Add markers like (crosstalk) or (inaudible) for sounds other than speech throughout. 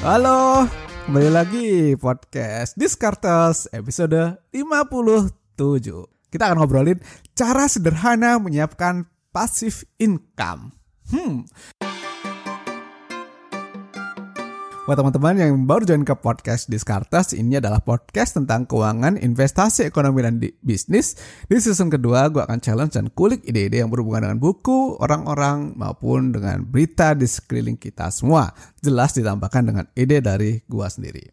Halo, kembali lagi podcast Discartes episode 57. Kita akan ngobrolin cara sederhana menyiapkan passive income. Hmm. Buat teman-teman yang baru join ke podcast Discartes, ini adalah podcast tentang keuangan, investasi, ekonomi, dan bisnis. Di season kedua, gue akan challenge dan kulik ide-ide yang berhubungan dengan buku, orang-orang, maupun dengan berita di sekeliling kita semua. Jelas ditambahkan dengan ide dari gue sendiri.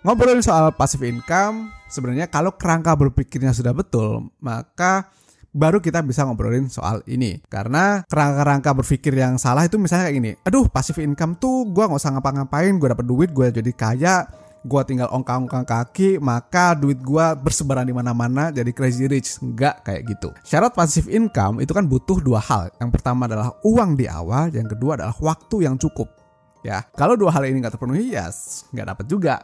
Ngobrolin soal passive income, sebenarnya kalau kerangka berpikirnya sudah betul, maka baru kita bisa ngobrolin soal ini. Karena kerangka-kerangka berpikir yang salah itu misalnya kayak gini, aduh passive income tuh gue nggak usah ngapa-ngapain, gue dapet duit, gue jadi kaya, gue tinggal ongkang-ongkang kaki, maka duit gue bersebaran di mana-mana jadi crazy rich. Enggak kayak gitu. Syarat passive income itu kan butuh dua hal. Yang pertama adalah uang di awal, yang kedua adalah waktu yang cukup. Ya, kalau dua hal ini nggak terpenuhi, ya yes, nggak dapat juga.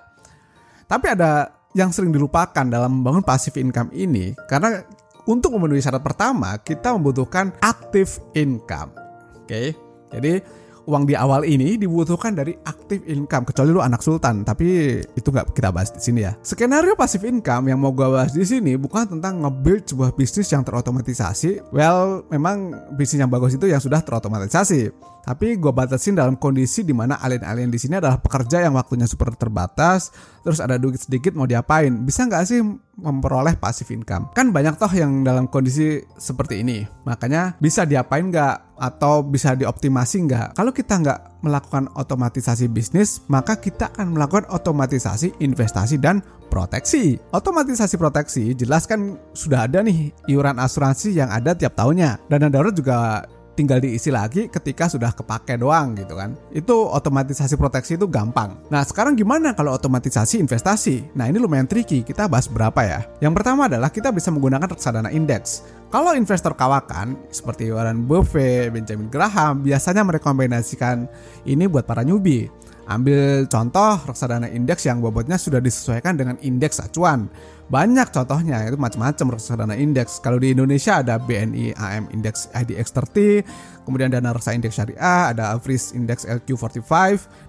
Tapi ada yang sering dilupakan dalam membangun passive income ini karena untuk memenuhi syarat pertama kita membutuhkan active income. Oke. Jadi uang di awal ini dibutuhkan dari active income kecuali lu anak sultan tapi itu nggak kita bahas di sini ya skenario passive income yang mau gue bahas di sini bukan tentang nge-build sebuah bisnis yang terotomatisasi well memang bisnis yang bagus itu yang sudah terotomatisasi tapi gue batasin dalam kondisi di mana alien-alien di sini adalah pekerja yang waktunya super terbatas, terus ada duit sedikit mau diapain? Bisa nggak sih memperoleh passive income? Kan banyak toh yang dalam kondisi seperti ini. Makanya bisa diapain nggak? Atau bisa dioptimasi nggak? Kalau kita nggak melakukan otomatisasi bisnis, maka kita akan melakukan otomatisasi investasi dan proteksi. Otomatisasi proteksi jelas kan sudah ada nih iuran asuransi yang ada tiap tahunnya. Dana darurat juga tinggal diisi lagi ketika sudah kepake doang gitu kan. Itu otomatisasi proteksi itu gampang. Nah sekarang gimana kalau otomatisasi investasi? Nah ini lumayan tricky, kita bahas berapa ya. Yang pertama adalah kita bisa menggunakan reksadana indeks. Kalau investor kawakan seperti Warren Buffett, Benjamin Graham biasanya merekomendasikan ini buat para newbie. Ambil contoh reksadana indeks yang bobotnya sudah disesuaikan dengan indeks acuan. Banyak contohnya itu macam-macam reksadana indeks. Kalau di Indonesia ada BNI AM Index IDX 30, kemudian dana reksa indeks syariah, ada Average Index LQ45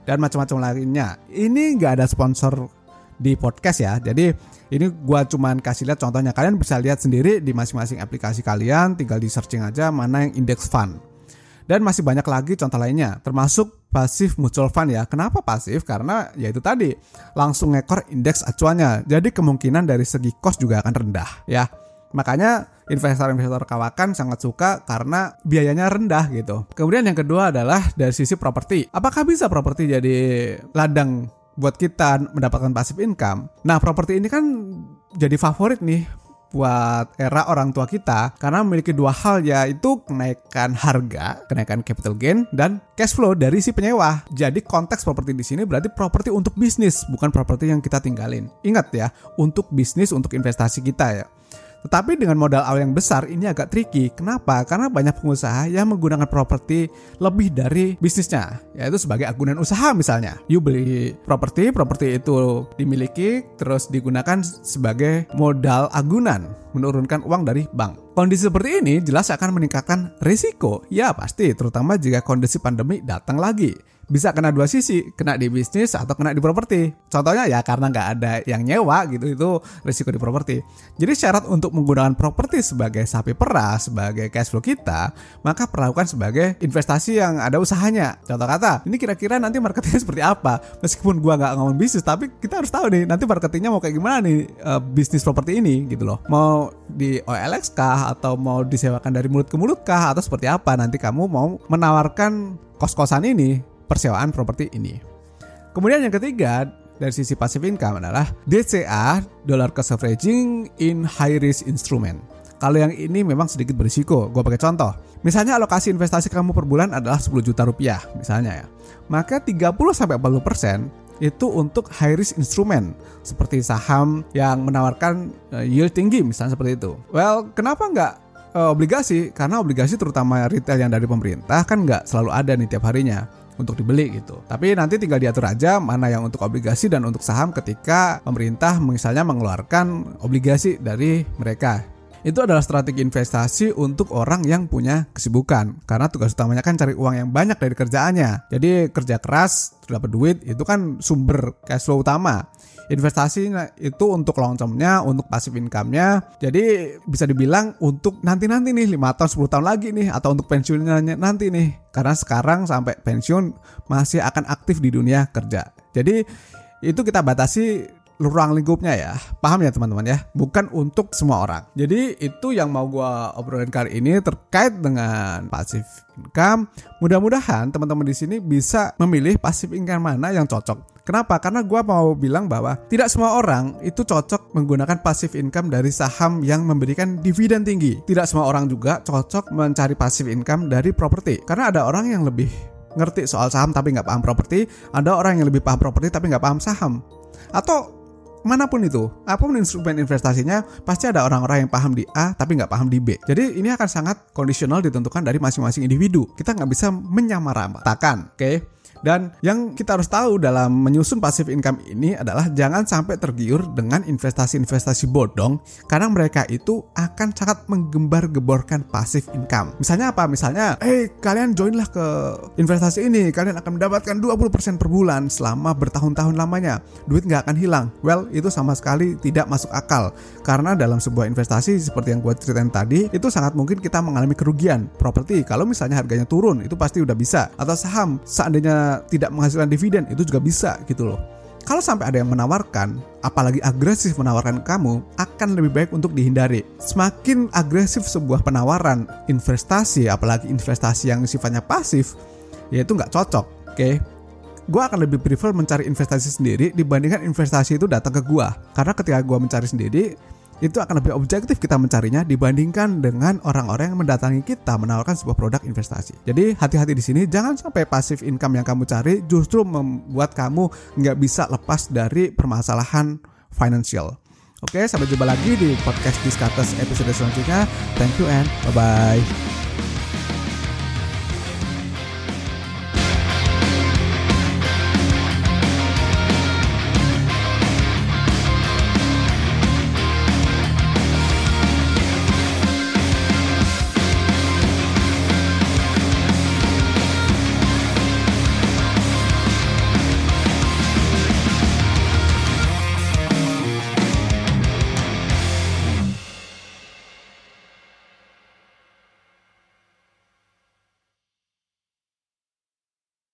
dan macam-macam lainnya. Ini nggak ada sponsor di podcast ya. Jadi ini gua cuman kasih lihat contohnya. Kalian bisa lihat sendiri di masing-masing aplikasi kalian, tinggal di searching aja mana yang index fund. Dan masih banyak lagi contoh lainnya, termasuk pasif mutual fund ya. Kenapa pasif? Karena ya itu tadi, langsung ngekor indeks acuannya. Jadi kemungkinan dari segi cost juga akan rendah ya. Makanya investor-investor kawakan sangat suka karena biayanya rendah gitu. Kemudian yang kedua adalah dari sisi properti. Apakah bisa properti jadi ladang buat kita mendapatkan passive income? Nah, properti ini kan jadi favorit nih buat era orang tua kita karena memiliki dua hal yaitu kenaikan harga, kenaikan capital gain dan cash flow dari si penyewa. Jadi konteks properti di sini berarti properti untuk bisnis, bukan properti yang kita tinggalin. Ingat ya, untuk bisnis, untuk investasi kita ya. Tetapi dengan modal awal yang besar ini agak tricky. Kenapa? Karena banyak pengusaha yang menggunakan properti lebih dari bisnisnya, yaitu sebagai agunan usaha misalnya. You beli properti, properti itu dimiliki terus digunakan sebagai modal agunan, menurunkan uang dari bank. Kondisi seperti ini jelas akan meningkatkan risiko. Ya pasti, terutama jika kondisi pandemi datang lagi bisa kena dua sisi, kena di bisnis atau kena di properti. Contohnya ya karena nggak ada yang nyewa gitu itu risiko di properti. Jadi syarat untuk menggunakan properti sebagai sapi perah, sebagai cash flow kita, maka perlakukan sebagai investasi yang ada usahanya. Contoh kata, ini kira-kira nanti marketingnya (laughs) seperti apa? Meskipun gua nggak ngomong bisnis, tapi kita harus tahu nih nanti marketingnya mau kayak gimana nih uh, bisnis properti ini gitu loh. Mau di OLX kah atau mau disewakan dari mulut ke mulut kah atau seperti apa? Nanti kamu mau menawarkan kos-kosan ini persewaan properti ini. Kemudian yang ketiga dari sisi passive income adalah DCA dollar cost averaging in high risk instrument. Kalau yang ini memang sedikit berisiko. Gue pakai contoh. Misalnya alokasi investasi kamu per bulan adalah 10 juta rupiah misalnya ya. Maka 30 sampai 40 persen itu untuk high risk instrument seperti saham yang menawarkan eh, yield tinggi misalnya seperti itu. Well, kenapa nggak uh, obligasi? Karena obligasi terutama retail yang dari pemerintah kan nggak selalu ada nih tiap harinya untuk dibeli gitu. Tapi nanti tinggal diatur aja mana yang untuk obligasi dan untuk saham ketika pemerintah misalnya mengeluarkan obligasi dari mereka. itu adalah strategi investasi untuk orang yang punya kesibukan. Karena tugas utamanya kan cari uang yang banyak dari kerjaannya. Jadi kerja keras, dapat duit, itu kan sumber cash flow utama investasi itu untuk long termnya, untuk passive income-nya. Jadi bisa dibilang untuk nanti-nanti nih 5 tahun 10 tahun lagi nih atau untuk pensiunnya nanti nih. Karena sekarang sampai pensiun masih akan aktif di dunia kerja. Jadi itu kita batasi ruang lingkupnya ya. Paham ya teman-teman ya? Bukan untuk semua orang. Jadi itu yang mau gue obrolin kali ini terkait dengan passive income. Mudah-mudahan teman-teman di sini bisa memilih passive income mana yang cocok. Kenapa? Karena gue mau bilang bahwa tidak semua orang itu cocok menggunakan passive income dari saham yang memberikan dividen tinggi. Tidak semua orang juga cocok mencari passive income dari properti. Karena ada orang yang lebih ngerti soal saham tapi nggak paham properti, ada orang yang lebih paham properti tapi nggak paham saham. Atau mana pun itu, apa pun instrumen investasinya, pasti ada orang-orang yang paham di A tapi nggak paham di B. Jadi ini akan sangat kondisional ditentukan dari masing-masing individu. Kita nggak bisa menyamaratakan, oke? Okay? Dan yang kita harus tahu dalam menyusun passive income ini adalah jangan sampai tergiur dengan investasi-investasi bodong karena mereka itu akan sangat menggembar-geborkan passive income. Misalnya apa? Misalnya, eh hey, kalian joinlah ke investasi ini, kalian akan mendapatkan 20% per bulan selama bertahun-tahun lamanya. Duit nggak akan hilang. Well, itu sama sekali tidak masuk akal karena dalam sebuah investasi seperti yang gue ceritain tadi, itu sangat mungkin kita mengalami kerugian. Properti, kalau misalnya harganya turun, itu pasti udah bisa. Atau saham, seandainya tidak menghasilkan dividen itu juga bisa gitu loh. Kalau sampai ada yang menawarkan, apalagi agresif menawarkan kamu, akan lebih baik untuk dihindari. Semakin agresif sebuah penawaran investasi, apalagi investasi yang sifatnya pasif, ya itu nggak cocok. Oke, okay? gue akan lebih prefer mencari investasi sendiri dibandingkan investasi itu datang ke gue. Karena ketika gue mencari sendiri, itu akan lebih objektif kita mencarinya dibandingkan dengan orang-orang yang mendatangi kita menawarkan sebuah produk investasi. Jadi hati-hati di sini, jangan sampai pasif income yang kamu cari justru membuat kamu nggak bisa lepas dari permasalahan financial. Oke, sampai jumpa lagi di podcast Discuss episode selanjutnya. Thank you and bye-bye.